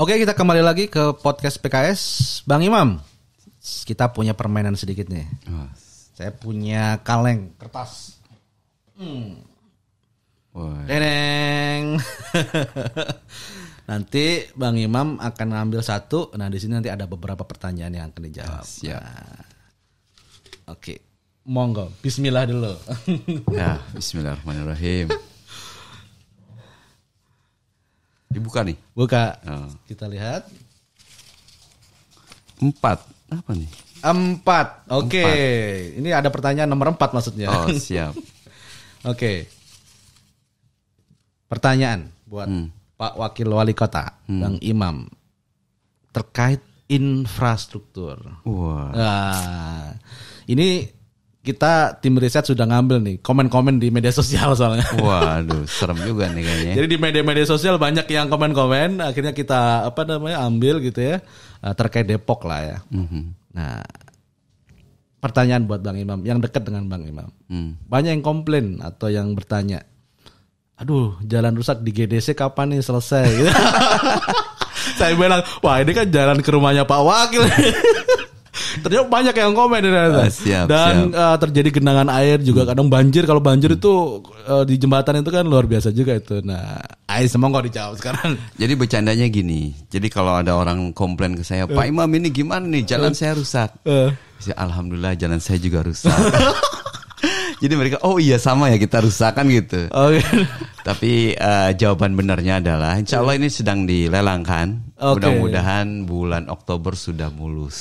Oke, kita kembali lagi ke podcast PKS. Bang Imam, kita punya permainan sedikit nih. Wah, Saya punya kaleng kertas. Deneng. nanti Bang Imam akan ngambil satu. Nah, di sini nanti ada beberapa pertanyaan yang akan dijawab. siap. Nah, Oke. Monggo, bismillah dulu. Ya, Bismillahirrahmanirrahim. Dibuka nih. Buka. Oh. Kita lihat. Empat. Apa nih? Empat. Oke. Ini ada pertanyaan nomor empat maksudnya. Oh, siap. Oke. Pertanyaan buat Hmm. Pak Wakil Wali Kota, Bang Imam, terkait infrastruktur. Wah. Nah, ini kita tim riset sudah ngambil nih komen-komen di media sosial soalnya. Waduh, serem juga nih kayaknya. Jadi di media-media sosial banyak yang komen-komen, akhirnya kita apa namanya ambil gitu ya eh, terkait Depok lah ya. Mhm. Nah, pertanyaan buat Bang Imam yang dekat dengan Bang Imam. Hmm. Banyak yang komplain atau yang bertanya, aduh jalan rusak di GDC kapan nih selesai? Saya bilang, wah ini kan jalan ke rumahnya Pak Wakil. Ternyata banyak yang komen ternyata. Ah, siap, Dan siap. eh, terjadi genangan air juga kadang banjir. Kalau banjir itu eh, di jembatan itu kan luar biasa juga itu. Nah, ayo semoga dijawab sekarang. Jadi bercandanya gini. Jadi kalau ada orang komplain ke saya, Pak Imam ini gimana nih? Jalan saya rusak. Eh. Saya, Alhamdulillah jalan saya juga rusak. Jadi mereka, oh iya sama ya kita rusak kan gitu. Oke. Tapi eh, jawaban benarnya adalah, insya Allah ini sedang dilelangkan. Oke. Mudah-mudahan bulan Oktober sudah mulus.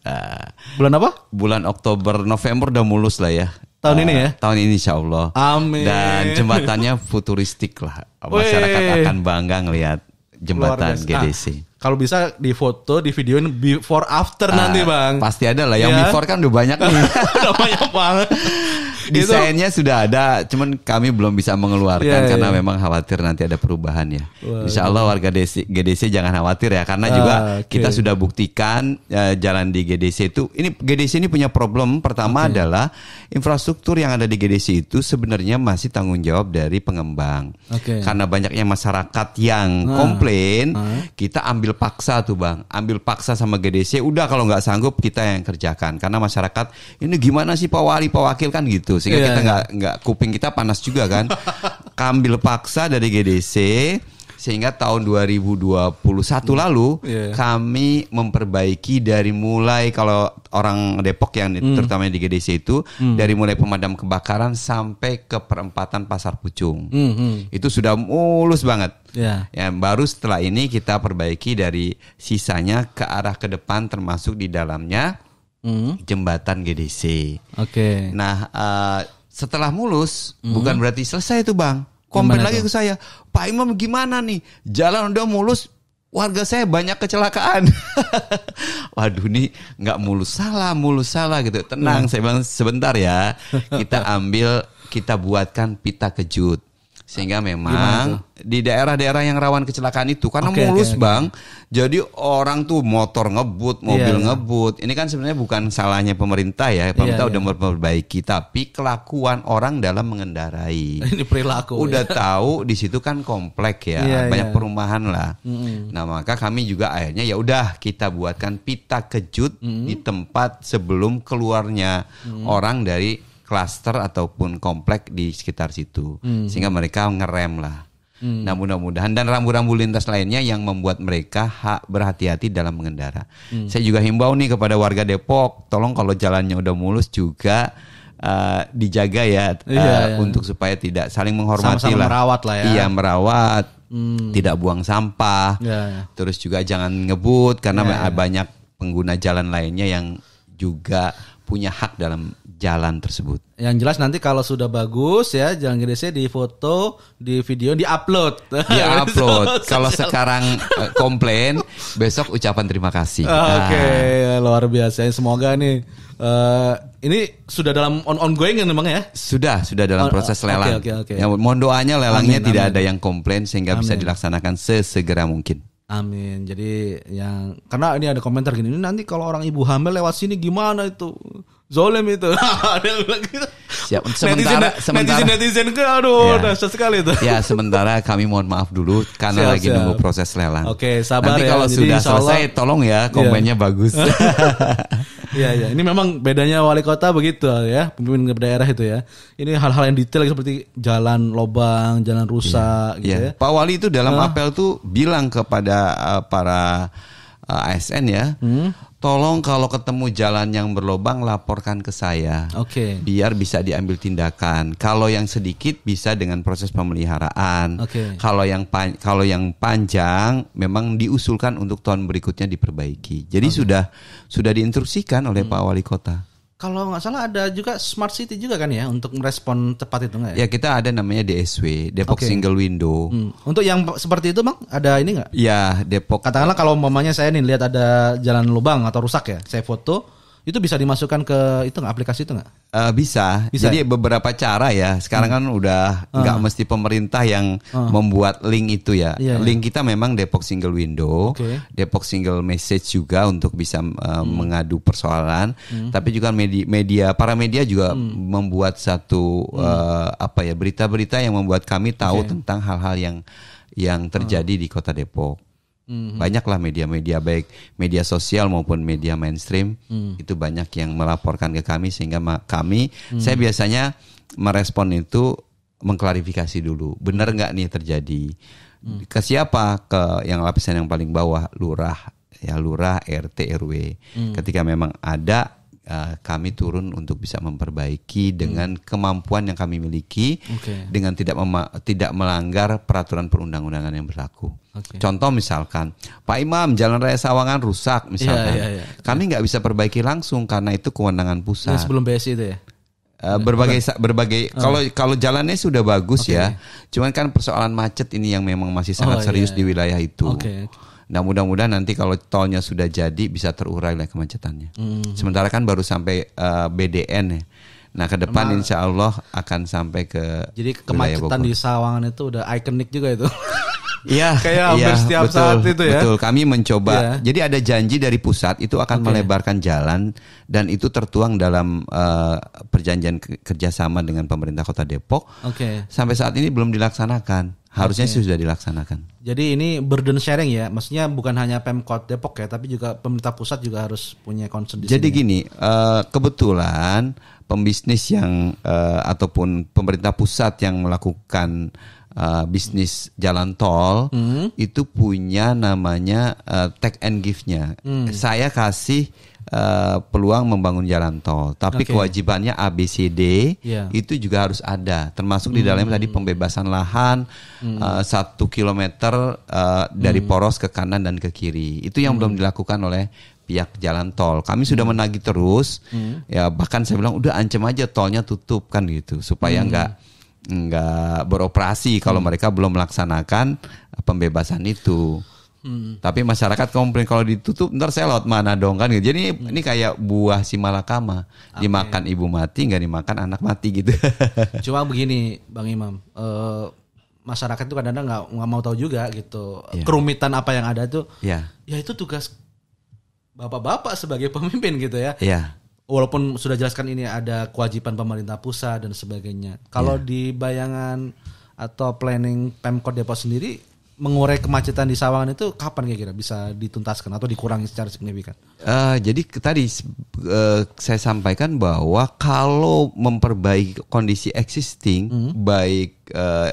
Eh, Bulan apa? bulan Oktober, November udah mulus lah ya. Tahun Eh, ini ya? Tahun ini insya Allah. Amin. Dan jembatannya futuristik lah. Masyarakat akan bangga ngelihat jembatan. GDC. Ah, kalau bisa di foto, di videoin before after nanti Ah, bang. Pasti ada lah. Yang Ya. before kan udah banyak nih. Udah banyak banget. Itu- Desainnya sudah ada, cuman kami belum bisa mengeluarkan Iya, karena iya. memang khawatir nanti ada perubahan ya. Wah, Insya Allah warga GDC, GDC jangan khawatir ya, karena Ah, juga oke. kita sudah buktikan eh, jalan di GDC itu, ini GDC ini punya problem pertama adalah infrastruktur yang ada di GDC itu sebenarnya masih tanggung jawab dari pengembang. Oke. Karena banyaknya masyarakat yang Ah. komplain, Ah. kita ambil paksa tuh bang, ambil paksa sama GDC. Udah kalau nggak sanggup kita yang kerjakan, karena masyarakat ini gimana sih Pak Wali, Pak Wakil kan gitu, sehingga Iya, kita nggak nggak kuping kita panas juga kan. Kambil paksa dari GDC sehingga tahun 2021 lalu Iya. kami memperbaiki dari mulai kalau orang Depok yang Hmm. terutama di GDC itu dari mulai pemadam kebakaran sampai ke perempatan Pasar Pucung. Hmm, hmm. Itu sudah mulus banget. Ya. Ya, baru setelah ini kita perbaiki dari sisanya ke arah ke depan termasuk di dalamnya Hmm. jembatan GDC. Oke. Nah, eh, setelah mulus bukan berarti selesai itu, Bang. Komplain lagi tuh? ke saya, "Pak Imam gimana nih? Jalan udah mulus, warga saya banyak kecelakaan." Waduh, nih nggak mulus salah, mulus salah gitu. Tenang, saya bilang sebentar ya. Kita ambil, kita buatkan pita kejut. Sehingga memang di daerah-daerah yang rawan kecelakaan itu karena oke, mulus, oke. Bang. Jadi orang tuh motor ngebut, mobil Iya, iya. ngebut. Ini kan sebenarnya bukan salahnya pemerintah ya. Pemerintah Iya, udah memperbaiki, tapi kelakuan orang dalam mengendarai. Ini perilaku. Udah tahu di situ kan komplek ya, Iya, banyak iya. perumahan lah. Nah maka kami juga akhirnya ya udah kita buatkan pita kejut di tempat sebelum keluarnya orang dari klaster ataupun komplek di sekitar situ, sehingga mereka ngerem lah. Nah mudah-mudahan dan rambu-rambu lintas lainnya yang membuat mereka hak berhati-hati dalam mengendara. Saya juga himbau nih kepada warga Depok, tolong kalau jalannya udah mulus juga eh, dijaga ya eh, Iya, iya. untuk supaya tidak saling menghormati Sama-sama lah. merawat lah ya. Iya merawat, tidak buang sampah. Ya, ya. Terus juga jangan ngebut karena Ya, ya. banyak pengguna jalan lainnya yang juga punya hak dalam jalan tersebut. Yang jelas nanti kalau sudah bagus ya jalan GDC di foto, di video, di upload. Dia upload. Kalau sekarang eh, komplain, besok ucapan terima kasih. Oke, Nah, luar biasa. Semoga nih eh, ini sudah dalam on ongoing kan memang ya? sudah, sudah dalam proses lelang. oke, oke. Ya, mohon doanya lelangnya Amin, tidak amin. ada yang komplain sehingga bisa Amin. dilaksanakan sesegera mungkin. Amin. Jadi yang karena ini ada komentar gini, ini nanti kalau orang ibu hamil lewat sini gimana itu? zolim itu. Ada yang bilang gitu. Siap. Sementara netizen, sementara netizen, netizen ke aduh Ya. dahsyat sekali itu. Ya sementara kami mohon maaf dulu karena Siap, lagi siap. nunggu proses lelang. Oke, sabar Nanti ya. kalau Jadi sudah Allah- selesai tolong ya komennya bagus. Iya iya, ini memang bedanya wali kota begitu ya, pemimpin daerah itu ya. Ini hal-hal yang detail seperti jalan lobang, jalan rusak gitu Ya, ya. Pak Wali itu dalam apel tuh bilang kepada uh, para uh, ASN ya, Hmm? tolong kalau ketemu jalan yang berlobang laporkan ke saya. Oke. Biar bisa diambil tindakan. Kalau yang sedikit bisa dengan proses pemeliharaan. Oke. Kalau yang pan- kalau yang panjang memang diusulkan untuk tahun berikutnya diperbaiki. Jadi sudah sudah diinstruksikan oleh Hmm. Pak Wali Kota. Kalau nggak salah ada juga smart city juga kan ya untuk merespon tepat itu nggak ya? Ya kita ada namanya DSW, Depok Oke. Single Window. Hmm. Untuk yang seperti itu bang, ada ini nggak? Ya Depok Katakanlah kalau umpamanya saya nih lihat ada jalan lubang atau rusak ya, saya foto, itu bisa dimasukkan ke itu nggak aplikasi itu nggak? Eh, bisa. Bisa. Jadi beberapa cara ya. Sekarang kan udah nggak mesti pemerintah yang membuat link itu ya. Iya, iya. link kita memang Depok Single Window, Oke. Depok Single Message juga untuk bisa eh, mengadu persoalan. Tapi juga media, media para media juga membuat satu eh, apa ya berita-berita yang membuat kami tahu Oke. tentang hal-hal yang yang terjadi di Kota Depok. Banyaklah media-media baik media sosial maupun media mainstream itu banyak yang melaporkan ke kami sehingga ma- kami saya biasanya merespon itu mengklarifikasi dulu benar nggak nih terjadi? Ke siapa? Ke yang lapisan yang paling bawah lurah ya lurah RT RW ketika memang ada eh, kami turun untuk bisa memperbaiki dengan kemampuan yang kami miliki Oke. dengan tidak mema- tidak melanggar peraturan perundang-undangan yang berlaku. Oke. Contoh misalkan, Pak Imam Jalan Raya Sawangan rusak misalkan, Iya, iya, iya. kami nggak bisa perbaiki langsung karena itu kewenangan pusat. sebelum BSI itu ya? Eh, berbagai berbagai Ah. kalau kalau jalannya sudah bagus ya, cuman kan persoalan macet ini yang memang masih sangat Oh, serius iya, di wilayah itu. Oke. Nah mudah-mudahan nanti kalau tolnya sudah jadi bisa terurai lah kemacetannya. Hmm. Sementara kan baru sampai eh, BDN ya. Nah ke depan insya Allah akan sampai ke Jadi kemacetan di Sawangan itu udah ikonik juga itu. Iya, Kayak hampir iya, setiap betul, saat itu ya. Betul, kami mencoba. Iya. Jadi ada janji dari pusat itu akan Oke. melebarkan jalan dan itu tertuang dalam eh, perjanjian ke- kerjasama dengan pemerintah Kota Depok. Oke. Sampai saat ini belum dilaksanakan. Harusnya sih sudah dilaksanakan. Jadi ini burden sharing ya, maksudnya bukan hanya Pemkot Depok ya, tapi juga pemerintah pusat juga harus punya concern di Jadi sini. gini, eh, kebetulan pembisnis yang eh, ataupun pemerintah pusat yang melakukan eh, bisnis jalan tol Hmm. itu punya namanya take and give-nya. Hmm. Saya kasih eh, peluang membangun jalan tol, tapi Oke. kewajibannya ABCD Iya. itu juga harus ada, termasuk di dalamnya tadi pembebasan lahan eh, satu kilometer eh, dari poros ke kanan dan ke kiri. Itu yang belum dilakukan oleh pihak jalan tol. Kami sudah menagih terus, ya bahkan saya bilang udah ancam aja tolnya tutup kan gitu. Supaya nggak nggak beroperasi kalau mereka belum melaksanakan pembebasan itu. Tapi masyarakat komplain kalau ditutup ntar saya lewat mana dong kan gitu. Jadi ini kayak buah si malakama dimakan ibu mati nggak dimakan anak mati gitu. Cuma begini, Bang Imam, eh, masyarakat itu kadang-kadang nggak nggak mau tahu juga gitu kerumitan apa yang ada tuh. ya, Ya itu tugas bapak-bapak sebagai pemimpin gitu ya. ya. Walaupun sudah jelaskan ini ada kewajiban pemerintah pusat dan sebagainya. Kalau di bayangan atau planning Pemkot Depok sendiri mengurai kemacetan di Sawangan itu kapan kira-kira bisa dituntaskan atau dikurangi secara signifikan? Eh, jadi tadi eh, saya sampaikan bahwa kalau memperbaiki kondisi existing baik eh,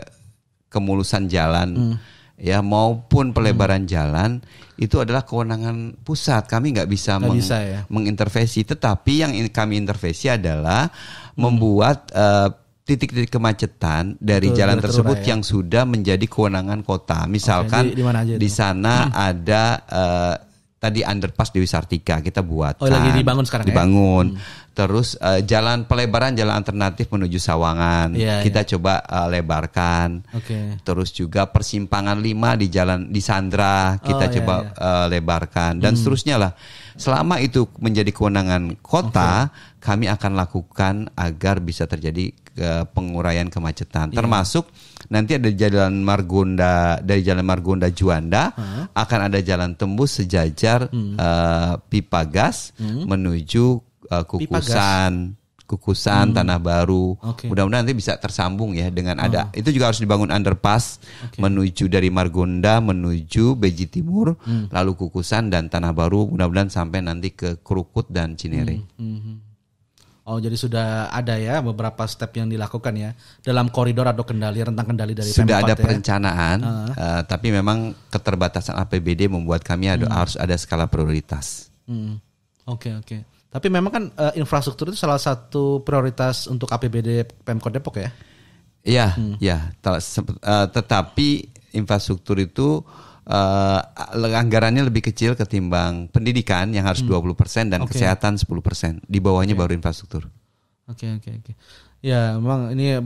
kemulusan jalan ya maupun pelebaran jalan itu adalah kewenangan pusat. Kami nggak bisa, Nggak meng- bisa ya. mengintervensi. Tetapi yang kami intervensi adalah membuat eh, titik-titik kemacetan dari Betul, jalan tersebut ya. yang sudah menjadi kewenangan kota. Misalkan di- di mana aja di sana ada eh, tadi underpass Dewi Sartika kita buat. Oh, lagi dibangun sekarang ya? Dibangun. Terus eh, jalan pelebaran jalan alternatif menuju Sawangan Iya, kita coba eh, lebarkan. Oke. Terus juga persimpangan 5 di jalan di Sandra kita Oh, iya, coba iya. eh, lebarkan dan seterusnya lah. Selama itu menjadi kewenangan kota, kami akan lakukan agar bisa terjadi eh, penguraian kemacetan. Iya. Termasuk nanti ada jalan Margonda dari jalan Margonda Juanda akan ada jalan tembus sejajar Hmm. eh, pipa gas menuju uh, kukusan kukusan tanah baru Oke. mudah-mudahan nanti bisa tersambung ya dengan ada itu juga harus dibangun underpass menuju dari Margonda menuju Beji Timur lalu kukusan dan tanah baru mudah-mudahan sampai nanti ke Krukut dan Cinere Mhm. Oh jadi sudah ada ya beberapa step yang dilakukan ya dalam koridor atau kendali rentang kendali dari sudah ada ya. perencanaan eh, tapi memang keterbatasan APBD membuat kami ada, harus ada skala prioritas Hmm. Oke oke. Tapi memang kan eh, infrastruktur itu salah satu prioritas untuk APBD Pemkot Depok ya. Iya, ya. tetapi infrastruktur itu eh, anggarannya lebih kecil ketimbang pendidikan yang harus 20% dan Oke. kesehatan 10%. Di bawahnya baru infrastruktur. Oke oke oke. Ya memang ini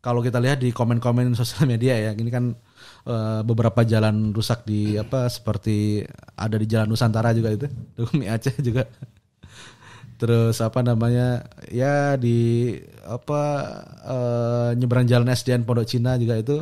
kalau kita lihat di komen-komen sosial media ya, ini kan eh, beberapa jalan rusak di apa seperti ada di Jalan Nusantara juga itu, di Aceh juga. Terus apa namanya ya di apa eh, nyeberang jalan SDN Pondok Cina juga itu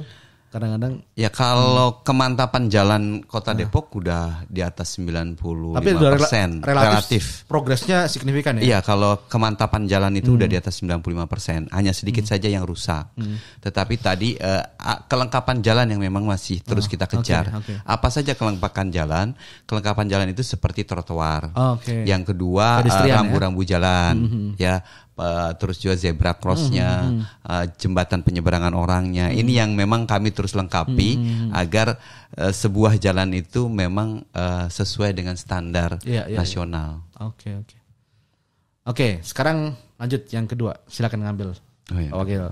kadang-kadang Ya kalau kemantapan jalan Kota Depok udah di atas 95%. tapi udah rela- relatif, progresnya signifikan ya. Iya, kalau kemantapan jalan itu udah di atas 95%. Hanya sedikit saja yang rusak. Tetapi tadi a- kelengkapan jalan yang memang masih terus kita kejar. oke. Apa saja kelengkapan jalan? Kelengkapan jalan itu seperti trotoar. Oke. Yang kedua eh, ya? rambu-rambu jalan, ya. Eh, terus juga zebra crossnya, eh, jembatan penyeberangan orangnya. Ini yang memang kami terus lengkapi agar eh, sebuah jalan itu memang eh, sesuai dengan standar Iya, iya, iya. nasional. Oke oke. Oke, sekarang lanjut yang kedua. Silakan ngambil. Oh, iya. Wakil.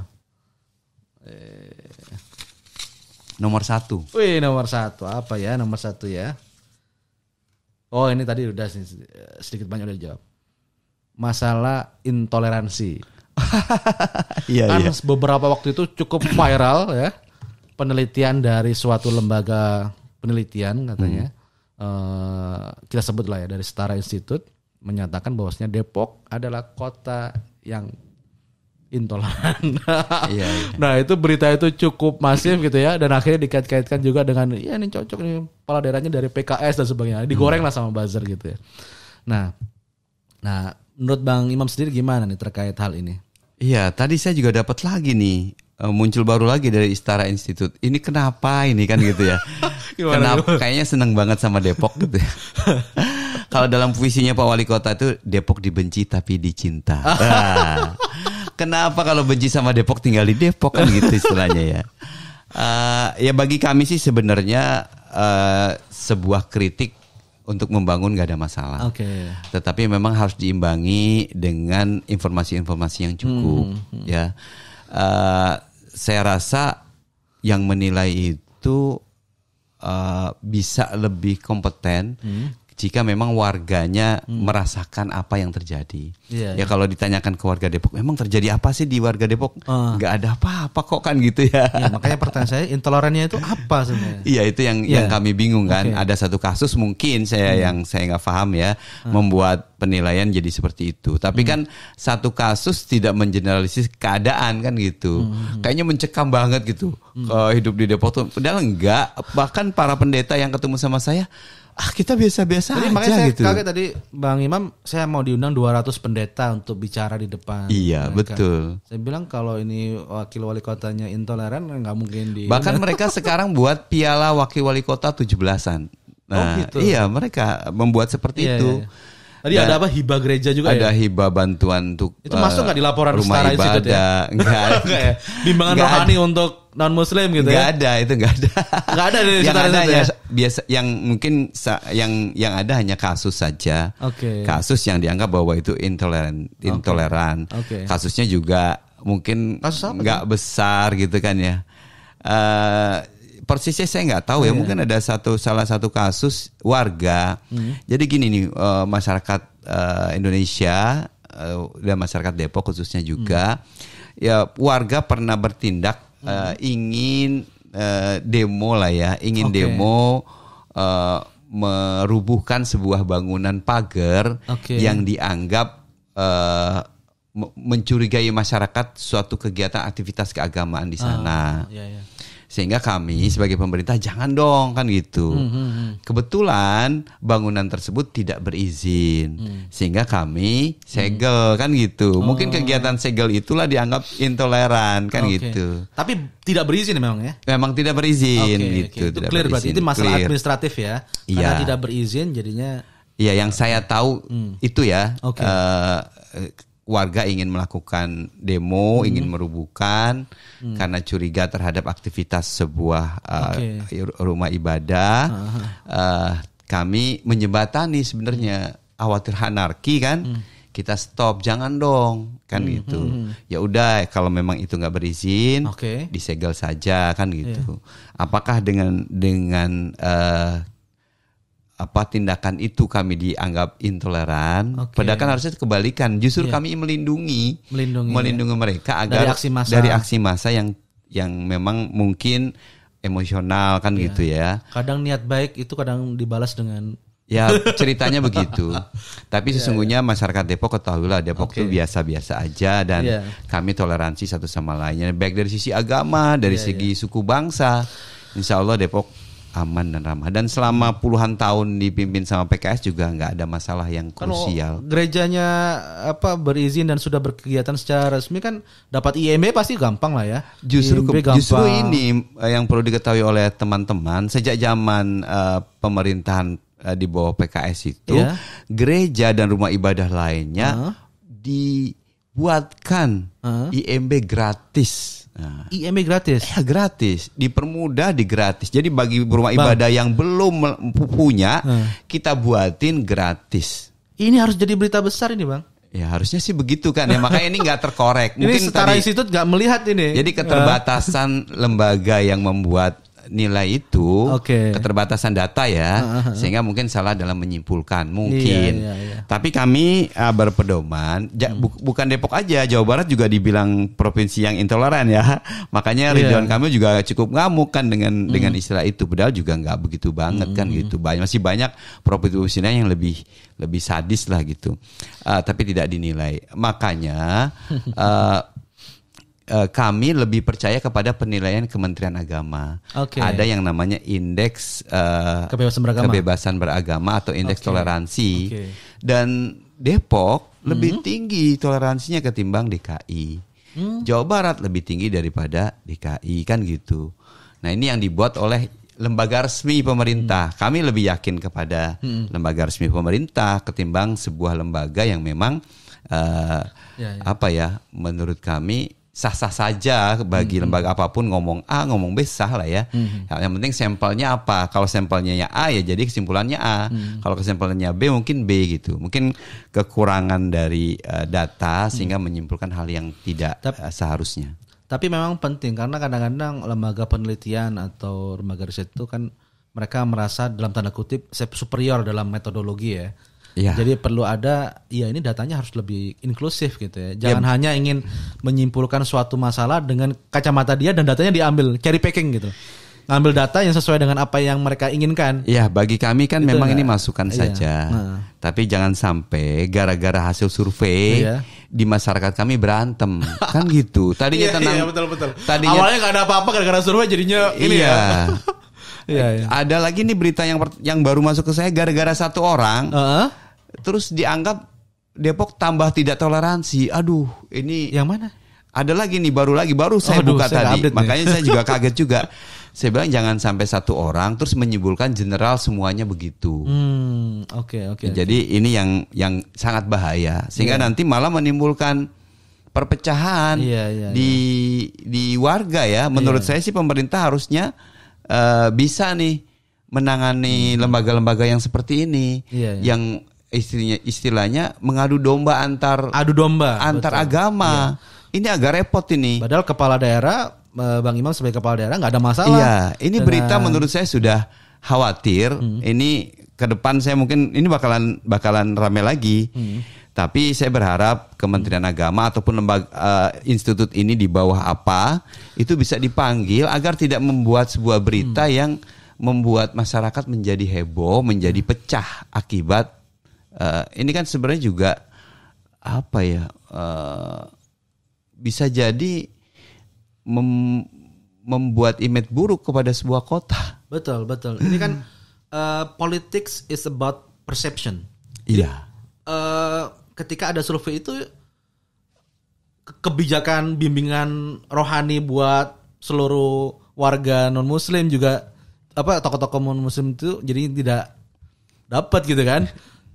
Nomor satu. Wih, nomor satu apa ya? Nomor satu ya. Oh, ini tadi udah sedikit banyak udah dijawab. Masalah intoleransi. Iya kan beberapa waktu itu cukup viral ya penelitian dari suatu lembaga penelitian katanya Eh, kita sebut lah ya dari Setara Institute menyatakan bahwasanya Depok adalah kota yang intoleran. Iya, iya. Nah itu berita itu cukup masif gitu ya dan akhirnya dikait-kaitkan juga dengan ya ini cocok nih kepala daerahnya dari PKS dan sebagainya digoreng lah sama buzzer gitu ya. Nah, nah menurut Bang Imam sendiri gimana nih terkait hal ini? Iya, tadi saya juga dapat lagi nih eh, muncul baru lagi dari Istara Institute. Ini kenapa ini kan gitu ya? Gimana, kenapa? Kayaknya seneng banget sama Depok gitu ya. Kalau dalam puisinya Pak Wali Kota itu Depok dibenci tapi dicinta. Wah. kenapa kalau benci sama Depok tinggal di Depok kan gitu istilahnya ya? Eh, ya bagi kami sih sebenarnya eh, sebuah kritik untuk membangun gak ada masalah. Oke. Tetapi memang harus diimbangi dengan informasi-informasi yang cukup ya. Eh, saya rasa yang menilai itu eh, bisa lebih kompeten jika memang warganya merasakan apa yang terjadi. Iya, ya kalau ditanyakan ke warga Depok, memang terjadi apa sih di warga Depok? Ah. Nggak ada apa-apa kok kan gitu ya. Ya, makanya pertanyaan saya intolerannya itu apa sebenarnya? Iya itu yang Iya. yang kami bingung kan. Hmm. Ada satu kasus mungkin saya yang saya nggak paham ya membuat penilaian jadi seperti itu. Tapi Hmm. kan satu kasus tidak mengeneralisir keadaan kan gitu. Hmm. Kayaknya mencekam banget gitu eh, hidup di Depok tuh. Padahal enggak. Bahkan para pendeta yang ketemu sama saya, ah kita biasa-biasa aja makanya saya gitu. kaget tadi Bang Imam saya mau diundang 200 pendeta untuk bicara di depan. Iya mereka. betul. Saya bilang kalau ini wakil wali kotanya intoleran nggak mungkin di Bahkan mereka sekarang buat piala wakil wali kota 17-an. Nah, gitu. iya mereka membuat seperti Iya, itu. iya, Tadi ada apa hibah gereja juga ada ya? hibah bantuan untuk Itu masuk eh, nggak di laporan rumah Setara Institute ya? ibadah enggak Enggak ya? Bimbangan Nggak rohani untuk non muslim gitu enggak ya? ada itu enggak ada Nggak ada di yang Setara ada hanya ya? biasa yang mungkin yang yang ada hanya kasus saja Oke. kasus yang dianggap bahwa itu intoleran intoleran Oke. kasusnya juga mungkin nggak besar gitu kan ya Eh, persisnya saya nggak tahu ya Iya. mungkin ada satu salah satu kasus warga Hmm. jadi gini nih eh, masyarakat eh, Indonesia eh, dan masyarakat Depok khususnya juga Hmm. ya warga pernah bertindak eh, ingin demo lah ya ingin Oke. demo eh, merubuhkan sebuah bangunan pagar Oke. yang dianggap me- mencurigai masyarakat suatu kegiatan aktivitas keagamaan di sana. Iya, iya. Sehingga kami sebagai pemerintah jangan dong kan gitu. Kebetulan bangunan tersebut tidak berizin. Sehingga kami segel kan gitu. Mungkin kegiatan segel itulah dianggap intoleran kan Oke. gitu. Tapi tidak berizin memang ya. Memang tidak berizin Oke, gitu. oke. Itu tidak clear berarti berizin. itu masalah Clear. administratif ya. Karena Iya. tidak berizin jadinya Iya, yang saya tahu itu ya Oke. eh, warga ingin melakukan demo, Hmm. ingin merubuhkan karena curiga terhadap aktivitas sebuah eh, rumah ibadah. Eh, kami menjembatani sebenarnya khawatir anarki kan. Hmm. Kita stop, jangan dong, kan gitu. Ya udah, kalau memang itu nggak berizin, Oke. disegel saja kan gitu. Apakah dengan dengan eh, apa tindakan itu kami dianggap intoleran? Oke. Padahal kan harusnya kebalikan. Justru Iya. kami melindungi Melindungi, melindungi mereka agar Dari aksi massa. dari aksi massa yang yang memang mungkin emosional kan Iya. gitu ya. kadang niat baik itu kadang dibalas dengan Ya ceritanya begitu. Tapi Iya, sesungguhnya masyarakat Depok ketahuilah Depok itu biasa-biasa aja dan Iya. kami toleransi satu sama lainnya baik dari sisi agama, dari Iya, segi suku bangsa. Insya Allah Depok aman dan ramah dan selama puluhan tahun dipimpin sama PKS juga nggak ada masalah yang kan krusial. gerejanya apa berizin dan sudah berkegiatan secara resmi kan dapat IMB pasti gampang lah ya. Justru IMB ke- justru gampang. ini eh, yang perlu diketahui oleh teman-teman sejak zaman eh, pemerintahan eh, di bawah PKS itu Iya. gereja dan rumah ibadah lainnya dibuatkan Hah? IMB gratis. Nah, IMB gratis. ya gratis, dipermudah di gratis. Jadi bagi rumah ibadah yang belum punya, kita buatin gratis. Ini harus jadi berita besar ini, Bang. Ya harusnya sih begitu kan ya. Makanya ini nggak terkorek. ini setara tadi- institut nggak melihat ini. Jadi keterbatasan lembaga yang membuat nilai itu, Oke. keterbatasan data ya, sehingga mungkin salah dalam menyimpulkan mungkin. Iya, iya, iya. Tapi kami uh, berpedoman, ja- bu- bukan Depok aja, Jawa Barat juga dibilang provinsi yang intoleran ya. Makanya Iya. Ridwan kami juga cukup ngamuk kan dengan dengan istilah itu. Padahal juga nggak begitu banget kan gitu. Banyak masih banyak provinsi lain yang lebih lebih sadis lah gitu. Uh, tapi tidak dinilai. Makanya uh, eh, kami lebih percaya kepada penilaian Kementerian Agama. Oke. Ada yang namanya indeks eh, Kebebasan beragama. kebebasan beragama atau indeks Oke. toleransi. Oke. Dan Depok Hmm. lebih tinggi toleransinya ketimbang DKI. Hmm. Jawa Barat lebih tinggi daripada DKI kan gitu. Nah ini yang dibuat oleh lembaga resmi pemerintah. Kami lebih yakin kepada Hmm. lembaga resmi pemerintah ketimbang sebuah lembaga yang memang eh, Ya, ya. apa ya menurut kami sah-sah saja Hmm, bagi lembaga apa pun ngomong A ngomong B sah lah ya. Yang penting sampelnya apa. Kalau sampelnya ya A ya jadi kesimpulannya A. Hmm. Kalau kesimpulannya B mungkin B gitu. Mungkin kekurangan dari eh, data sehingga menyimpulkan hal yang tidak Tap- eh, seharusnya. Tapi memang penting karena kadang-kadang lembaga penelitian atau lembaga riset itu kan mereka merasa dalam tanda kutip superior dalam metodologi ya. Iya. Jadi perlu ada ya ini datanya harus lebih inklusif gitu ya. Jangan hanya ingin menyimpulkan suatu masalah dengan kacamata dia dan datanya diambil cherry picking gitu. Ngambil data yang sesuai dengan apa yang mereka inginkan. Ya bagi kami kan Itu memang ini masukan iya. saja. Nah. Tapi jangan sampai gara-gara hasil survei Iya. di masyarakat kami berantem kan gitu. Tadinya tenang. betul. Tadinya Awalnya nggak ada apa-apa gara-gara survei jadinya ini iya. ya. Iya, iya. Ada lagi nih berita yang yang baru masuk ke saya gara-gara satu orang Heeh. Terus dianggap Depok tambah tidak toleransi. Aduh, ini Yang mana? ada lagi nih baru lagi baru saya Aduh, buka saya tadi. nih. Makanya saya juga kaget juga. Saya bilang jangan sampai satu orang terus menyebulkan general semuanya begitu. Hmm, oke oke. Jadi ini yang yang sangat bahaya sehingga nanti malah menimbulkan perpecahan Iya, iya, di di warga ya. Menurut Iya. saya sih pemerintah harusnya eh, bisa nih menangani lembaga-lembaga yang seperti ini Hmm. Iya, iya. yang istilahnya istilahnya mengadu domba antar adu domba antar betul. Iya. agama. Ini agak repot ini. Padahal kepala daerah eh, Bang Imam sebagai kepala daerah nggak ada masalah. Iya, ini dengan- berita menurut saya sudah khawatir. Hmm. Ini ke depan saya mungkin ini bakalan bakalan rame lagi. Hmm. Tapi saya berharap Kementerian Agama ataupun lembaga eh, institut ini di bawah apa itu bisa dipanggil agar tidak membuat sebuah berita Hmm. yang membuat masyarakat menjadi heboh, menjadi pecah akibat eh, ini kan sebenarnya juga apa ya eh, bisa jadi mem- membuat image buruk kepada sebuah kota. Betul, betul. Ini kan uh, politics is about perception. Iya. Uh, ketika ada survei itu ke- kebijakan bimbingan rohani buat seluruh warga non muslim juga apa tokoh-tokoh non muslim itu jadi tidak dapat gitu kan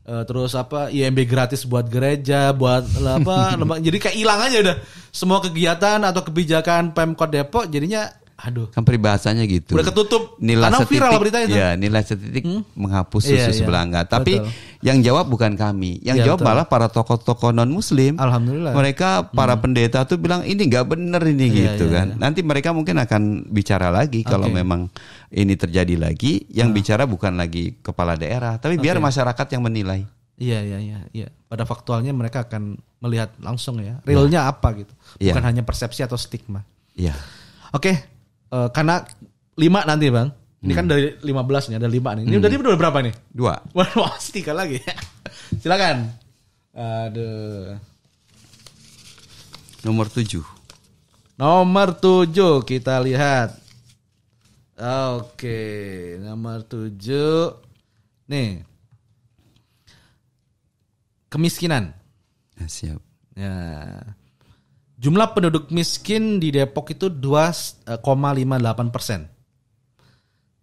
Eh, terus apa IMB gratis buat gereja buat apa jadi kayak hilang aja udah. Semua kegiatan atau kebijakan Pemkot Depok jadinya aduh Kan peribahasanya gitu. udah ketutup Nilai karena setitik, viral berita itu Ya, nilai setitik menghapus susu Iya, iya. sebelanga. Tapi Betul. yang jawab bukan kami. Yang Iya, jawab betul. malah para tokoh-tokoh non muslim. Alhamdulillah. Mereka para pendeta tuh bilang ini nggak bener ini Iya, gitu iya, kan. Nanti mereka mungkin akan bicara lagi kalau Oke. memang ini terjadi lagi. Yang bicara bukan lagi kepala daerah, tapi biar masyarakat yang menilai. Iya iya iya iya. Pada faktualnya mereka akan melihat langsung ya. Realnya apa gitu. Iya. Bukan hanya persepsi atau stigma. Iya. Oke, eh, karena lima nanti bang. Ini kan dari 15 nih, ada lima nih. Ini udah udah berapa nih? Dua. Wah, tiga lagi. Silakan. Aduh. Nomor tujuh. Nomor tujuh kita lihat. Oke, nomor tujuh. Nih. Kemiskinan. Ya, siap. Ya. Jumlah penduduk miskin di Depok itu 2,58 persen.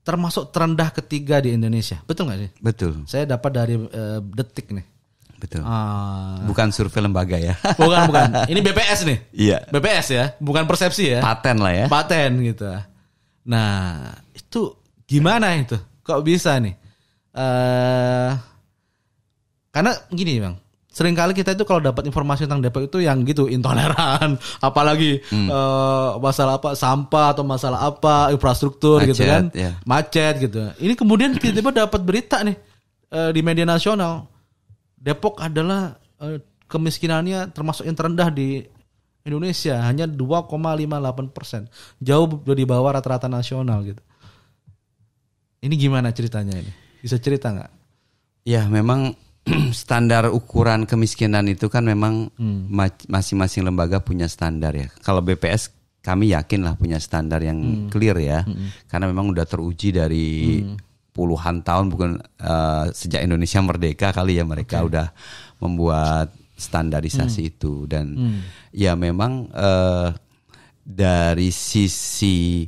Termasuk terendah ketiga di Indonesia. Betul nggak sih? Betul. Saya dapat dari eh, detik nih. Betul. Ah, Bukan survei lembaga ya. bukan bukan. Ini BPS nih. Iya. BPS ya, bukan persepsi ya. Paten lah ya. Paten gitu. Nah, itu gimana itu? Kok bisa nih? eh karena gini bang, sering kali kita itu kalau dapat informasi tentang Depok itu yang gitu intoleran, apalagi eh, masalah apa sampah atau masalah apa infrastruktur gitu Macet, kan, ya. macet gitu. Ini kemudian tiba-tiba dapat berita nih eh, di media nasional, Depok adalah eh, kemiskinannya termasuk yang terendah di Indonesia hanya 2,58 persen, jauh di bawah rata-rata nasional gitu. Ini gimana ceritanya ini? Bisa cerita nggak? Ya memang standar ukuran kemiskinan itu kan memang Hmm. ma- masing-masing lembaga punya standar ya. Kalau BPS kami yakin lah punya standar yang Hmm. clear ya, karena memang udah teruji dari puluhan tahun bukan eh, sejak Indonesia merdeka kali ya mereka udah membuat standarisasi Hmm. itu dan ya memang eh, dari sisi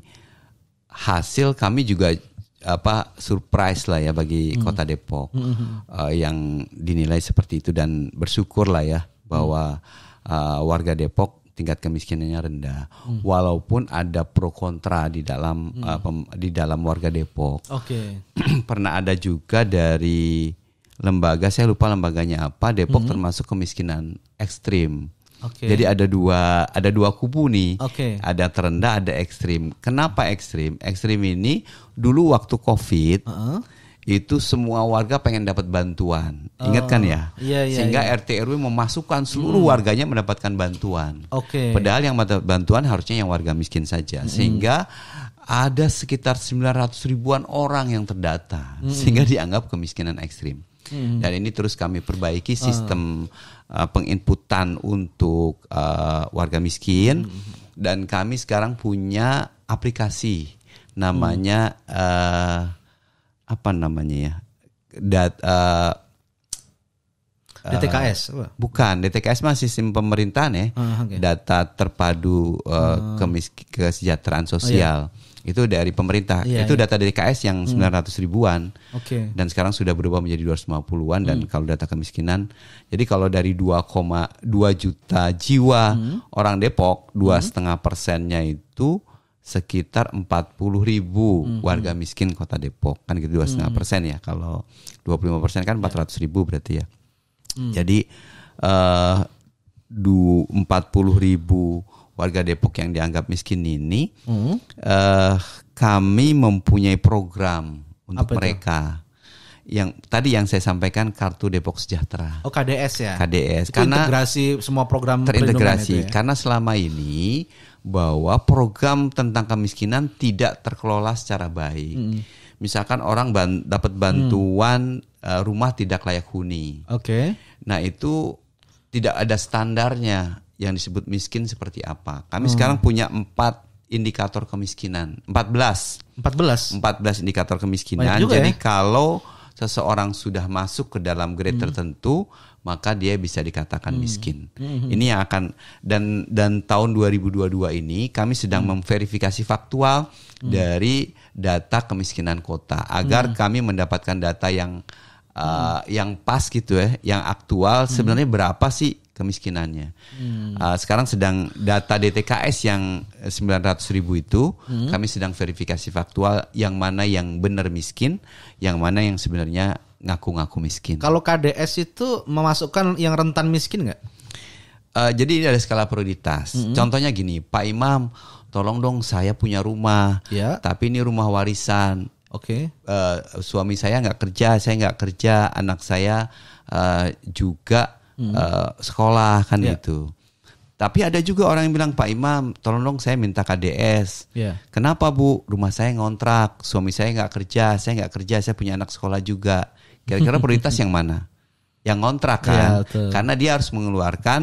hasil kami juga apa surprise lah ya bagi kota Depok. Eh, yang dinilai seperti itu dan bersyukur lah ya bahwa eh, warga Depok tingkat kemiskinannya rendah. Walaupun ada pro kontra di dalam eh, pem- di dalam warga Depok. Oke. pernah ada juga dari lembaga saya lupa lembaganya apa Depok termasuk kemiskinan ekstrim Oke. jadi ada dua ada dua kubu nih Oke. ada terendah ada ekstrim kenapa ekstrim ekstrim ini dulu waktu covid Heeh. itu semua warga pengen dapat bantuan ingat kan ya iya, iya, sehingga RT RW memasukkan seluruh warganya mendapatkan bantuan Oke. Padahal yang mendapat bantuan harusnya yang warga miskin saja. Sehingga ada sekitar 900 ribuan orang yang terdata. Sehingga dianggap kemiskinan ekstrim. Dan ini terus kami perbaiki sistem uh, penginputan untuk uh, warga miskin. Dan kami sekarang punya aplikasi. Namanya uh, apa namanya ya? Dat, uh, DTKS. apa? Bukan, DTKS mah sistem pemerintahan ya. Ah, oke. Data terpadu uh, kemis- kesejahteraan sosial. Itu dari pemerintah. Iya, itu iya. data DTKS yang 900 ribuan. Oke. Dan sekarang sudah berubah menjadi 250-an dan kalau data kemiskinan. Jadi kalau dari 2,2 juta jiwa orang Depok, dua setengah persennya itu sekitar 40 ribu warga miskin kota Depok kan gitu dua setengah persen ya kalau 25 persen kan 400 ribu berarti ya jadi eh du 40 ribu warga Depok yang dianggap miskin ini eh kami mempunyai program untuk Apa itu? mereka yang tadi yang saya sampaikan kartu Depok Sejahtera Oh KDS ya. KDS Itu karena integrasi semua program terintegrasi itu ya? karena selama ini bahwa program tentang kemiskinan tidak terkelola secara baik. Misalkan orang ban- dapat bantuan eh, rumah tidak layak huni. Oke. Nah, itu tidak ada standarnya yang disebut miskin seperti apa. Kami sekarang punya empat indikator kemiskinan. 14. 14. 14 indikator kemiskinan. Jadi ya. kalau seseorang sudah masuk ke dalam grade tertentu, maka dia bisa dikatakan miskin. Ini yang akan dan dan tahun 2022 ini kami sedang memverifikasi faktual dari data kemiskinan kota agar kami mendapatkan data yang uh, yang pas gitu ya, yang aktual sebenarnya berapa sih kemiskinannya. Uh, sekarang sedang data DTKS yang 900 ribu itu kami sedang verifikasi faktual yang mana yang benar miskin, yang mana yang sebenarnya ngaku-ngaku miskin. Kalau KDS itu memasukkan yang rentan miskin nggak? Uh, jadi ini ada skala prioritas. Contohnya gini, Pak Imam, tolong dong saya punya rumah, Ya. tapi ini rumah warisan. Oke. Eh, suami saya nggak kerja, saya nggak kerja, anak saya eh, juga eh, sekolah kan Ya. gitu. Tapi ada juga orang yang bilang Pak Imam, tolong dong saya minta KDS. Ya. Kenapa Bu? Rumah saya ngontrak, suami saya nggak kerja, saya nggak kerja, saya punya anak sekolah juga. Kira-kira prioritas yang mana? Yang ngontrak kan? Iya, betul. Karena dia harus mengeluarkan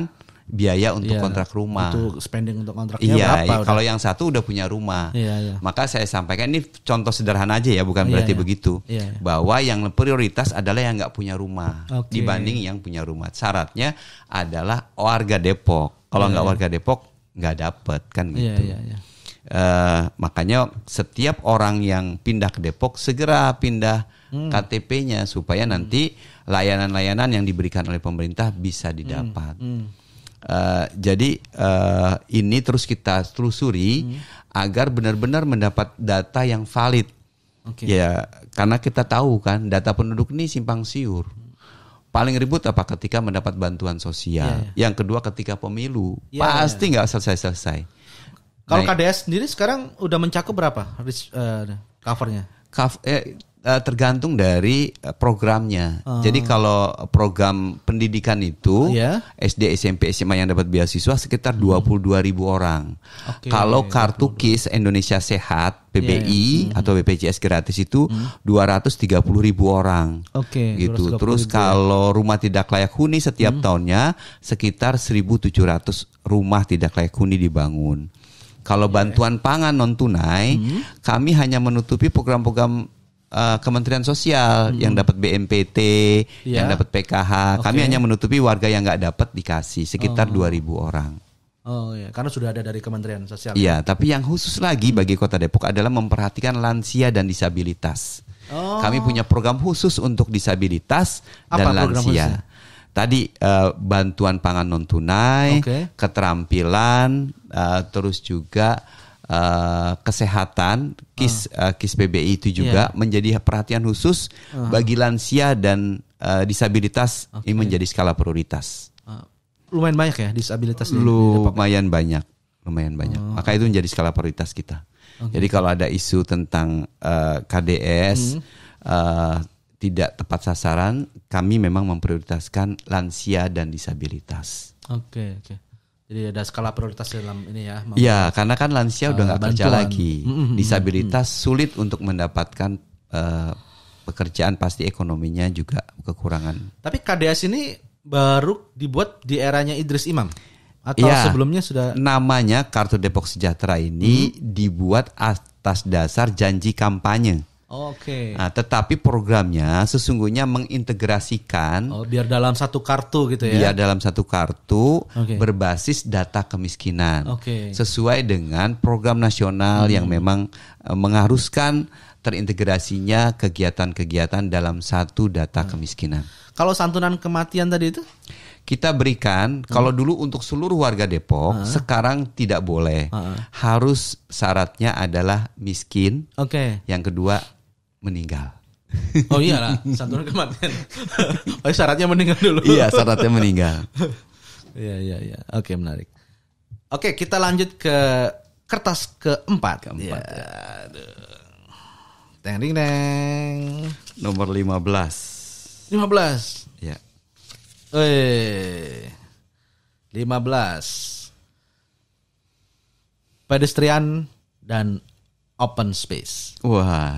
biaya untuk Iya. kontrak rumah. Untuk spending untuk kontraknya Iya, berapa? udah? kalau yang satu udah punya rumah. Iya, iya. Maka saya sampaikan ini contoh sederhana aja ya, bukan Iya, berarti iya. begitu. Iya, iya. Bahwa yang prioritas adalah yang nggak punya rumah Oke. dibanding yang punya rumah. Syaratnya adalah warga Depok. Kalau nggak warga Depok nggak dapet kan Iya, gitu. iya, iya. Eh, makanya setiap orang yang pindah ke Depok segera pindah Hmm. KTP-nya supaya nanti layanan-layanan yang diberikan oleh pemerintah bisa didapat. Hmm. Eh, jadi eh, ini terus kita telusuri Hmm. agar benar-benar mendapat data yang valid. Oke. Ya, karena kita tahu kan data penduduk ini simpang siur. Paling ribut apa ketika mendapat bantuan sosial. Yang kedua ketika pemilu. Iya, Pasti nggak selesai-selesai. Kalau Nah, KDS sendiri sekarang udah mencakup berapa eh, covernya? Kaf- eh, eh, tergantung dari eh, programnya. Oh. Jadi kalau program pendidikan itu Iya. SD, SMP, SMA yang dapat beasiswa sekitar 22 ribu orang. Oke, kalau kartu KIS Indonesia Sehat PBI atau BPJS gratis itu 230 ribu orang. Oke. gitu. 230 Terus ribu. kalau rumah tidak layak huni setiap tahunnya sekitar 1.700 rumah tidak layak huni dibangun. Kalau bantuan pangan non tunai, kami hanya menutupi program-program uh, Kementerian Sosial yang dapat BMPT, yang Ya. dapat PKH. Kami Oke. hanya menutupi warga yang nggak dapat dikasih sekitar 2.000 orang. Oh iya, karena sudah ada dari Kementerian Sosial. Iya, tapi yang khusus lagi bagi Kota Depok adalah memperhatikan lansia dan disabilitas. Oh. Kami punya program khusus untuk disabilitas dan Apa program lansia. khususnya? Tadi eh, bantuan pangan non tunai, Oke. keterampilan, eh, terus juga eh, kesehatan, kis eh, kis PBI itu juga Iya. menjadi perhatian khusus bagi lansia dan eh, disabilitas ini menjadi skala prioritas. Eh, lumayan banyak ya disabilitas di- di lumayan banyak lumayan banyak Oh. maka itu menjadi skala prioritas kita jadi kalau ada isu tentang eh, KDS Hmm. eh, tidak tepat sasaran kami memang memprioritaskan lansia dan disabilitas Oke, oke. Jadi ada skala prioritas dalam ini ya. Mem- ya karena kan lansia udah Eh, nggak kerja lagi disabilitas sulit untuk mendapatkan eh, pekerjaan pasti ekonominya juga kekurangan Tapi KDS ini baru dibuat di eranya Idris Imam atau Iya. sebelumnya sudah namanya kartu Depok Sejahtera ini Hmm. dibuat atas dasar janji kampanye. Oke. Nah, tetapi programnya sesungguhnya mengintegrasikan Oh, biar dalam satu kartu gitu ya. dalam satu kartu Oke. berbasis data kemiskinan. Oke. Hmm. Sesuai dengan program nasional yang memang eh, mengharuskan terintegrasinya kegiatan-kegiatan dalam satu data Hmm. kemiskinan. Kalau santunan kematian tadi itu? Kita berikan kalau dulu untuk seluruh warga Depok sekarang tidak boleh. Harus syaratnya adalah miskin, Oke. yang kedua meninggal. Oh iyalah, santunan kematian. oh, syaratnya meninggal dulu. iya, syaratnya meninggal. Iya, iya, iya. Oke, menarik. Oke, kita lanjut ke kertas keempat. Keempat, Ya, aduh. Teng ding deng. Nomor 15. 15. Ya. Eh. 15. Pedestrian dan open space. Wah.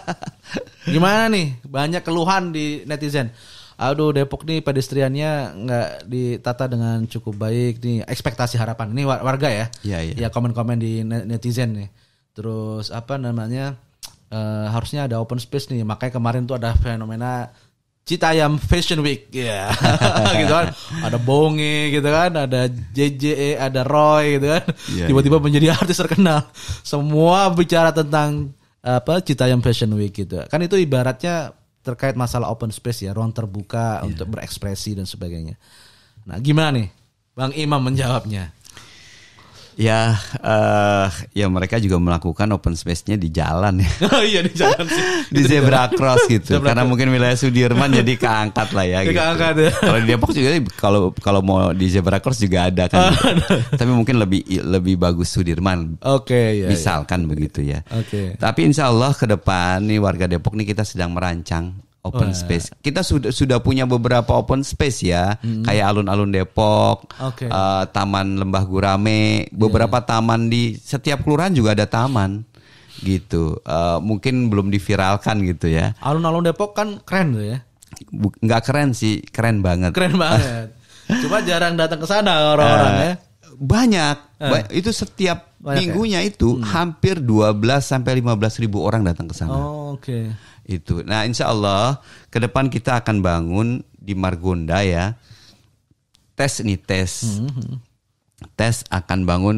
Gimana nih? Banyak keluhan di netizen. aduh Depok nih pedestriannya nggak ditata dengan cukup baik nih ekspektasi harapan ini war- warga ya Iya, iya. ya komen-komen di net- netizen nih terus apa namanya eh, harusnya ada open space nih makanya kemarin tuh ada fenomena Citayam Fashion Week ya. Gitu kan. Ada Bonge gitu kan ada JJ ada Roy gitu kan. Iya, tiba-tiba menjadi artis terkenal. Semua bicara tentang apa Citayam Fashion Week gitu. Kan itu ibaratnya terkait masalah open space ya ruang terbuka untuk berekspresi dan sebagainya. Nah gimana nih? Bang Imam menjawabnya Ya, eh ya mereka juga melakukan open space-nya di jalan ya. iya di jalan sih di zebra cross gitu. Zebra Karena mungkin wilayah Sudirman jadi keangkat lah ya. Gitu. keangkat ya. Kalau di Depok juga kalau kalau mau di zebra cross juga ada kan. Tapi mungkin lebih lebih bagus Sudirman. oke ya Misalkan begitu ya. Oke. Tapi insya Allah ke depan nih warga Depok nih kita sedang merancang open Wah. space. Kita sudah sudah punya beberapa open space ya, kayak alun-alun Depok, Oke. eh, Taman Lembah Gurame, beberapa taman di setiap kelurahan juga ada taman gitu. Eh, mungkin belum diviralkan gitu ya. alun-alun Depok kan keren tuh ya Nggak keren sih, keren banget. keren banget cuma jarang datang ke sana orang-orang Eh, ya Banyak, Ba- itu setiap Banyak ya? minggunya itu hampir 12 sampai 15 ribu orang datang ke sana. oh, oke Itu. Nah, insya Allah ke depan kita akan bangun di Margonda ya. Tes nih tes. Tes akan bangun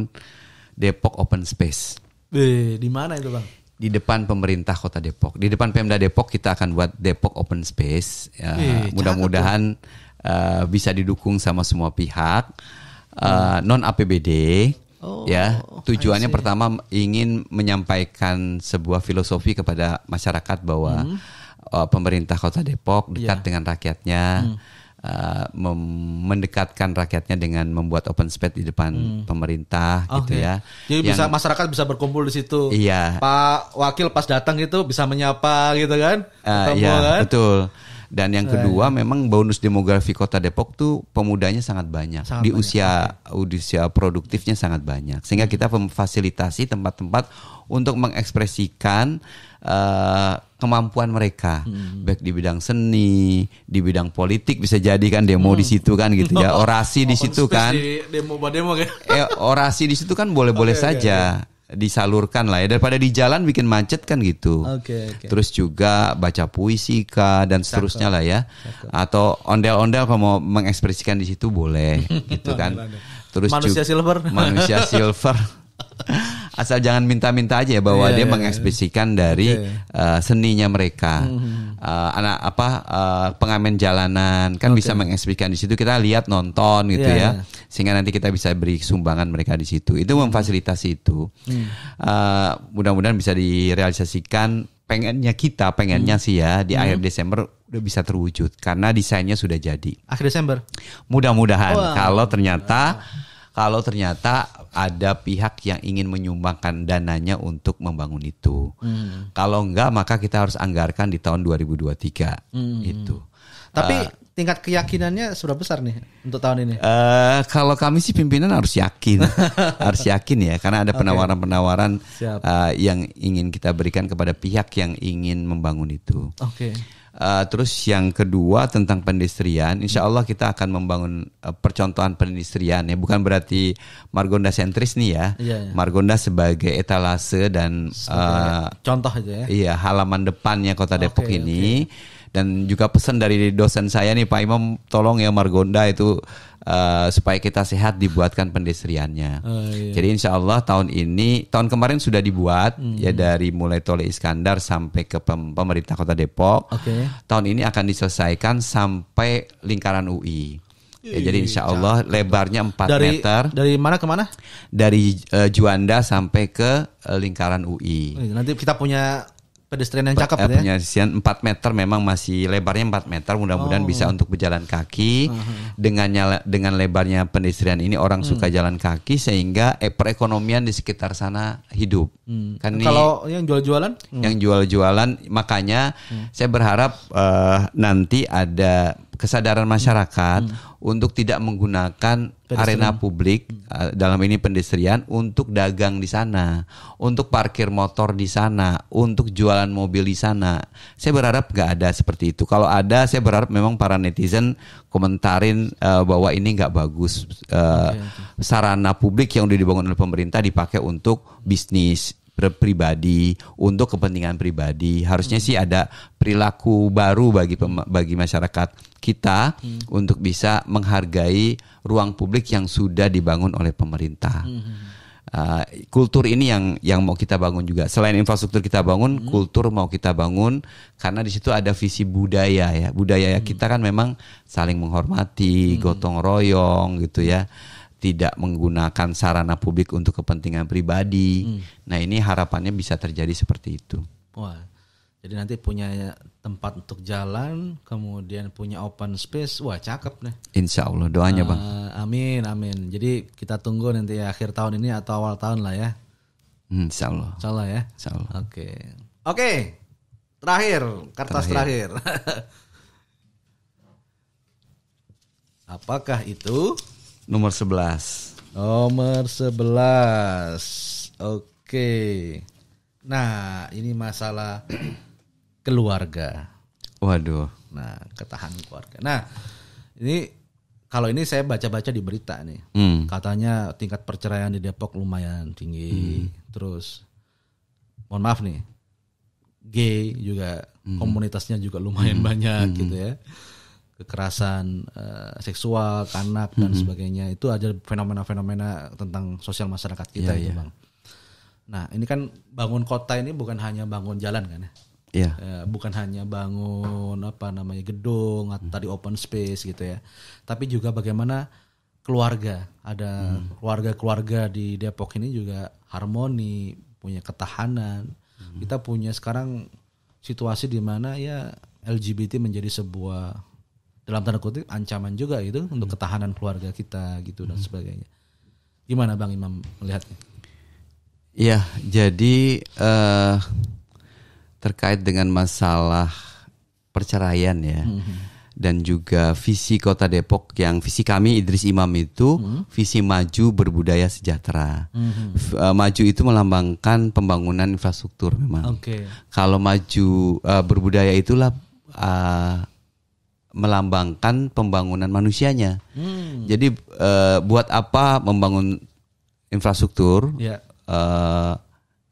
Depok Open Space Eh, di mana itu bang di depan pemerintah Kota Depok. Di depan Pemda Depok kita akan buat Depok Open Space. Ya, Eh, Mudah-mudahan eh, bisa didukung sama semua pihak. Eh, Non APBD. Oh, ya, tujuannya pertama ingin menyampaikan sebuah filosofi kepada masyarakat bahwa eh, pemerintah Kota Depok dekat Iya. dengan rakyatnya. eh, mem- mendekatkan rakyatnya dengan membuat open space di depan pemerintah gitu Oke. ya. jadi Yang- bisa masyarakat bisa berkumpul di situ Iya. Pak Wakil pas datang gitu bisa menyapa gitu kan Ah, Ketemu ya, kan betul. Dan yang kedua memang bonus demografi Kota Depok tuh pemudanya sangat banyak. Sangat di banyak, usia usia produktifnya sangat banyak. Sehingga kita memfasilitasi tempat-tempat untuk mengekspresikan eh, kemampuan mereka, Hmm. baik di bidang seni, di bidang politik bisa jadi kan demo di situ kan gitu ya, orasi di Hmm. Situ kan. di demo demo kan Eh, orasi di situ kan boleh-boleh oke, saja disalurkan lah ya daripada di jalan bikin macet kan gitu. Oke, oke. Terus juga baca puisi kah dan seterusnya lah ya. Atau ondel-ondel kalau mau mengekspresikan di situ boleh gitu kan. Terus Manusia ju- silver. Manusia silver. Asal jangan minta-minta aja ya bahwa Iya, dia iya, mengekspresikan dari Oke. uh, seninya mereka. Uh, anak apa uh, pengamen jalanan kan bisa mengekspresikan di situ kita lihat nonton gitu Iya, ya. iya. Sehingga nanti kita bisa beri sumbangan mereka di situ. Itu memfasilitasi itu. Uh, mudah-mudahan bisa direalisasikan pengennya kita pengennya sih ya di akhir Desember udah bisa terwujud karena desainnya sudah jadi. akhir Desember Mudah-mudahan Wah. kalau ternyata kalau ternyata ada pihak yang ingin menyumbangkan dananya untuk membangun itu. Kalau enggak maka kita harus anggarkan di tahun 2023 itu. tapi tingkat keyakinannya seberapa besar nih untuk tahun ini Eh kalau kami sih pimpinan harus yakin, harus yakin ya, karena ada penawaran-penawaran Siap. eh, yang ingin kita berikan kepada pihak yang ingin membangun itu. oke Eh, terus yang kedua tentang pendestrian, insya Allah kita akan membangun eh, percontohan pendestrian ya, bukan berarti Margonda sentris nih ya, Iya, iya. Margonda sebagai etalase dan eh, contoh aja ya Iya, halaman depannya Kota Depok Oke, ini. Dan juga pesan dari dosen saya nih Pak Imam, tolong ya Margonda itu eh, supaya kita sehat dibuatkan pendestriannya. Oh, iya. Jadi insya Allah tahun ini, tahun kemarin sudah dibuat Hmm. ya dari mulai Tol Iskandar sampai ke pem- pemerintah Kota Depok. Oke. Tahun ini akan diselesaikan sampai lingkaran UI. Ya, jadi insya Allah lebarnya 4 dari meter dari mana ke mana dari eh, Juanda sampai ke eh, lingkaran UI. nanti kita punya pedestrian yang cakep Eh, gitu ya sisian 4 meter memang masih lebarnya 4 meter mudah-mudahan bisa Oh. untuk berjalan kaki Uh-huh. dengan nyala- dengan lebarnya pedestrian ini orang Hmm. suka jalan kaki sehingga eh, perekonomian di sekitar sana hidup kan ini Hmm. kalau yang jual-jualan yang jual-jualan makanya Hmm. saya berharap eh, nanti ada kesadaran masyarakat untuk tidak menggunakan arena publik uh, dalam ini pendestrian untuk dagang di sana, untuk parkir motor di sana, untuk jualan mobil di sana. Saya berharap nggak ada seperti itu. Kalau ada, saya berharap memang para netizen komentarin uh, bahwa ini nggak bagus. Uh, Sarana publik yang udah dibangun oleh pemerintah dipakai untuk bisnis pribadi untuk kepentingan pribadi harusnya sih ada perilaku baru bagi pem- bagi masyarakat kita hmm. untuk bisa menghargai ruang publik yang sudah dibangun oleh pemerintah. Hmm. Uh, kultur ini yang yang mau kita bangun juga. Selain infrastruktur kita bangun, hmm. kultur mau kita bangun karena di situ ada visi budaya ya. Budaya hmm. kita kan memang saling menghormati, hmm. gotong royong gitu ya tidak menggunakan sarana publik untuk kepentingan pribadi. Hmm. Nah ini harapannya bisa terjadi seperti itu. Wah, jadi nanti punya tempat untuk jalan, kemudian punya open space, wah cakep nih. Insya Allah doanya uh, bang. Amin amin. Jadi kita tunggu nanti akhir tahun ini atau awal tahun lah ya. Hmm, insya Allah. Insya Allah ya. Insya Allah. Oke. Okay. Oke. Okay. Terakhir, kertas terakhir. terakhir. Apakah itu? Nomor 11. Nomor 11. Oke. Nah, ini masalah keluarga. Waduh. Nah, ketahanan keluarga. Nah, ini kalau ini saya baca-baca di berita nih. Hmm. Katanya tingkat perceraian di Depok lumayan tinggi. Hmm. Terus mohon maaf nih. Gay juga hmm. komunitasnya juga lumayan hmm. banyak hmm. gitu ya kekerasan uh, seksual ke anak dan mm -hmm. sebagainya itu ada fenomena-fenomena tentang sosial masyarakat kita yeah, itu yeah. bang. Nah ini kan bangun kota ini bukan hanya bangun jalan kan ya? Yeah. Uh, bukan hanya bangun apa namanya gedung atau mm. tadi open space gitu ya, tapi juga bagaimana keluarga ada mm. keluarga-keluarga di Depok ini juga harmoni punya ketahanan. Mm. Kita punya sekarang situasi di mana ya LGBT menjadi sebuah dalam tanda kutip ancaman juga itu hmm. untuk ketahanan keluarga kita gitu dan hmm. sebagainya. Gimana Bang Imam melihatnya? Iya, jadi uh, terkait dengan masalah perceraian ya. Hmm. Dan juga visi Kota Depok yang visi kami Idris Imam itu hmm. visi maju berbudaya sejahtera. Hmm. Uh, maju itu melambangkan pembangunan infrastruktur memang. Okay. Kalau maju uh, berbudaya itulah uh, melambangkan pembangunan manusianya. Hmm. Jadi uh, buat apa membangun infrastruktur yeah. Ya. uh,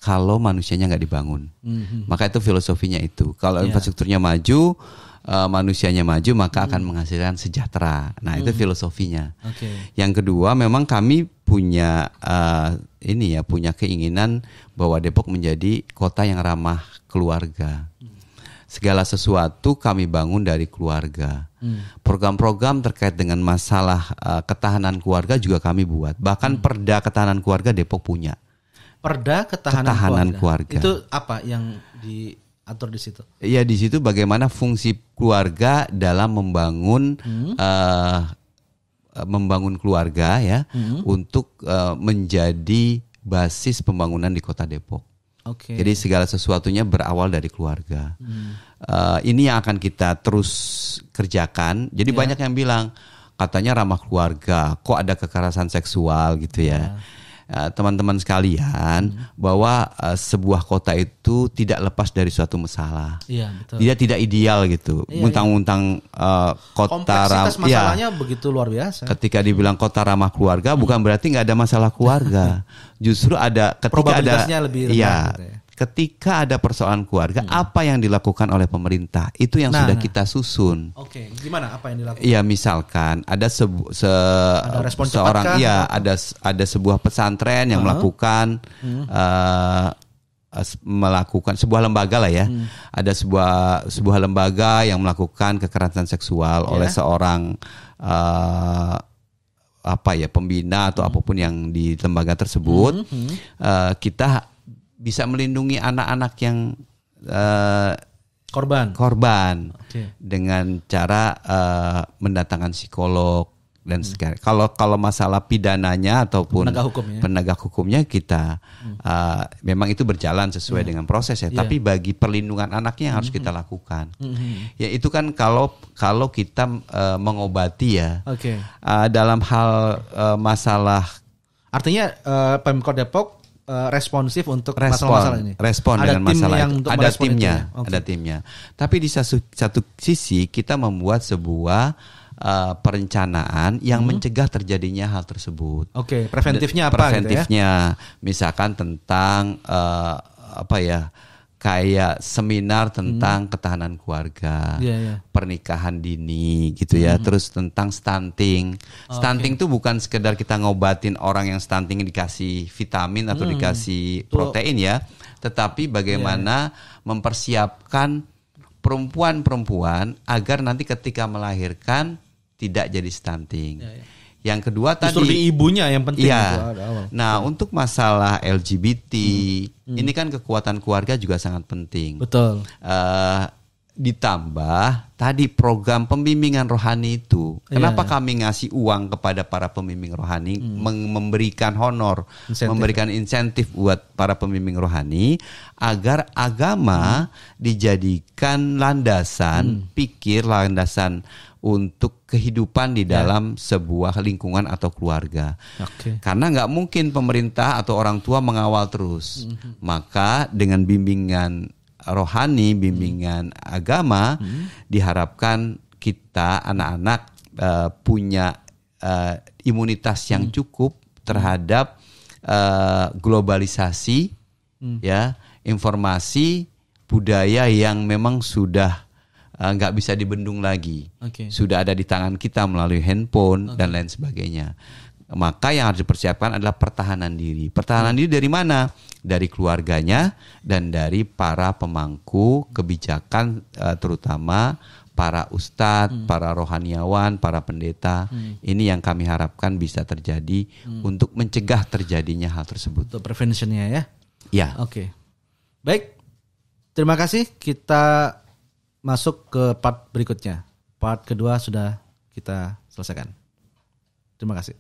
kalau manusianya nggak dibangun? Hmm. Maka itu filosofinya itu. Kalau yeah. infrastrukturnya maju, uh, manusianya maju, maka hmm. akan menghasilkan sejahtera. Nah hmm. itu filosofinya. Okay. Yang kedua, memang kami punya uh, ini ya punya keinginan bahwa Depok menjadi kota yang ramah keluarga segala sesuatu kami bangun dari keluarga. Hmm. Program-program terkait dengan masalah uh, ketahanan keluarga juga kami buat. Bahkan hmm. perda ketahanan keluarga Depok punya. Perda ketahanan, ketahanan keluarga. keluarga. Itu apa yang diatur di situ? Iya di situ bagaimana fungsi keluarga dalam membangun hmm. uh, membangun keluarga ya hmm. untuk uh, menjadi basis pembangunan di Kota Depok. Okay. Jadi segala sesuatunya berawal dari keluarga. Hmm. Uh, ini yang akan kita terus kerjakan. Jadi yeah. banyak yang bilang katanya ramah keluarga, kok ada kekerasan seksual gitu ya. Yeah. Eh, teman-teman sekalian hmm. bahwa uh, sebuah kota itu tidak lepas dari suatu masalah. Iya, betul. Dia tidak ideal gitu. Iya, Muntang-muntang uh, kota ramah masalahnya ya, begitu luar biasa. Ketika dibilang kota ramah keluarga hmm. bukan berarti nggak ada masalah keluarga. Justru ada ketika ada lebih rendah, iya, gitu ya ketika ada persoalan keluarga, hmm. apa yang dilakukan oleh pemerintah itu yang nah, sudah nah. kita susun. Oke, okay. gimana apa yang dilakukan? Iya, misalkan ada sebu se ada seorang, iya ada ada sebuah pesantren yang uh -huh. melakukan hmm. uh, melakukan sebuah lembaga lah ya. Hmm. Ada sebuah sebuah lembaga yang melakukan kekerasan seksual yeah. oleh seorang uh, apa ya pembina atau hmm. apa pun yang di lembaga tersebut. Hmm. Hmm. Uh, kita bisa melindungi anak-anak yang uh, korban korban okay. dengan cara uh, mendatangkan psikolog dan segala. Kalau kalau masalah pidananya ataupun Penegak hukumnya. penegak hukumnya kita uh, memang itu berjalan sesuai dengan proses ya. Iya. Tapi bagi perlindungan anaknya yang harus kita lakukan. Ya itu kan kalau kalau kita uh, mengobati ya Oke. uh, dalam hal uh, masalah Artinya eh, Pemkot Depok eh, responsif untuk masalah-masalah ini. respon Ada dengan tim masalah yang itu. untuk ada itu timnya ya? Oke. ada timnya tapi di satu satu sisi kita membuat sebuah uh, perencanaan yang mencegah terjadinya hal tersebut Oke, preventifnya apa preventifnya misalkan tentang uh, apa ya kayak seminar tentang ketahanan keluarga Hmm. Iya, iya. pernikahan dini gitu ya terus tentang stunting. Stunting itu bukan sekedar kita ngobatin orang yang stunting dikasih vitamin atau dikasih protein ya tetapi bagaimana mempersiapkan perempuan-perempuan agar nanti ketika melahirkan tidak jadi stunting yang kedua? Justru tadi di ibunya yang penting Iya. Nah, untuk masalah LGBT, ini kan kekuatan keluarga juga sangat penting. Betul. Eh, ditambah tadi program pembimbingan rohani itu. Iya, Kenapa kami ngasih uang kepada para pembimbing rohani, meng- memberikan honor, Insentif. memberikan insentif buat para pembimbing rohani agar agama dijadikan landasan pikir, landasan untuk kehidupan di dalam sebuah lingkungan atau keluarga. Oke. Karena nggak mungkin pemerintah atau orang tua mengawal terus. Maka dengan bimbingan rohani, bimbingan agama, diharapkan kita anak-anak eh, punya eh, imunitas yang cukup terhadap eh, globalisasi, ya informasi budaya yang memang sudah eh, nggak bisa dibendung lagi Oke. sudah ada di tangan kita melalui handphone dan lain sebagainya. Maka yang harus dipersiapkan adalah pertahanan diri. Pertahanan diri dari mana? Dari keluarganya dan dari para pemangku kebijakan eh, terutama para ustadz, para rohaniawan, para pendeta. Ini yang kami harapkan bisa terjadi untuk mencegah terjadinya hal tersebut. Untuk preventionnya ya. Ya. Oke. Baik. Terima kasih. Kita masuk ke part berikutnya. Part kedua sudah kita selesaikan. Terima kasih.